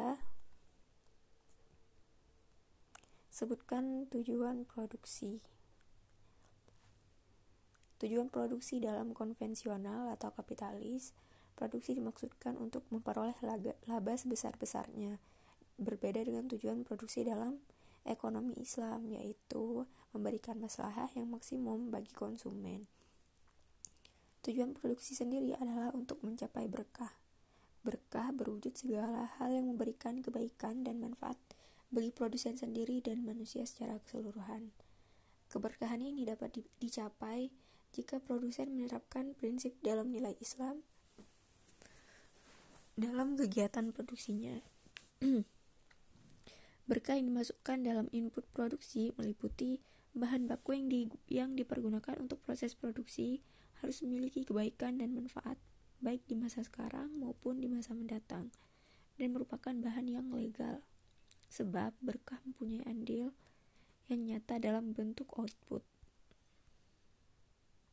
3 Sebutkan tujuan produksi. Tujuan produksi dalam konvensional atau kapitalis, produksi dimaksudkan untuk memperoleh laba sebesar-besarnya. Berbeda dengan tujuan produksi dalam ekonomi Islam, yaitu memberikan masalah yang maksimum bagi konsumen. Tujuan produksi sendiri adalah untuk mencapai berkah. Berwujud segala hal yang memberikan kebaikan dan manfaat bagi produsen sendiri dan manusia secara keseluruhan. Keberkahan ini dapat di dicapai jika produsen menerapkan prinsip dalam nilai Islam dalam kegiatan produksinya. Berkah yang dimasukkan dalam input produksi meliputi bahan baku yang, di, yang dipergunakan untuk proses produksi harus memiliki kebaikan dan manfaat, baik di masa sekarang maupun di masa mendatang, dan merupakan bahan yang legal sebab berkah mempunyai andil yang nyata dalam bentuk output.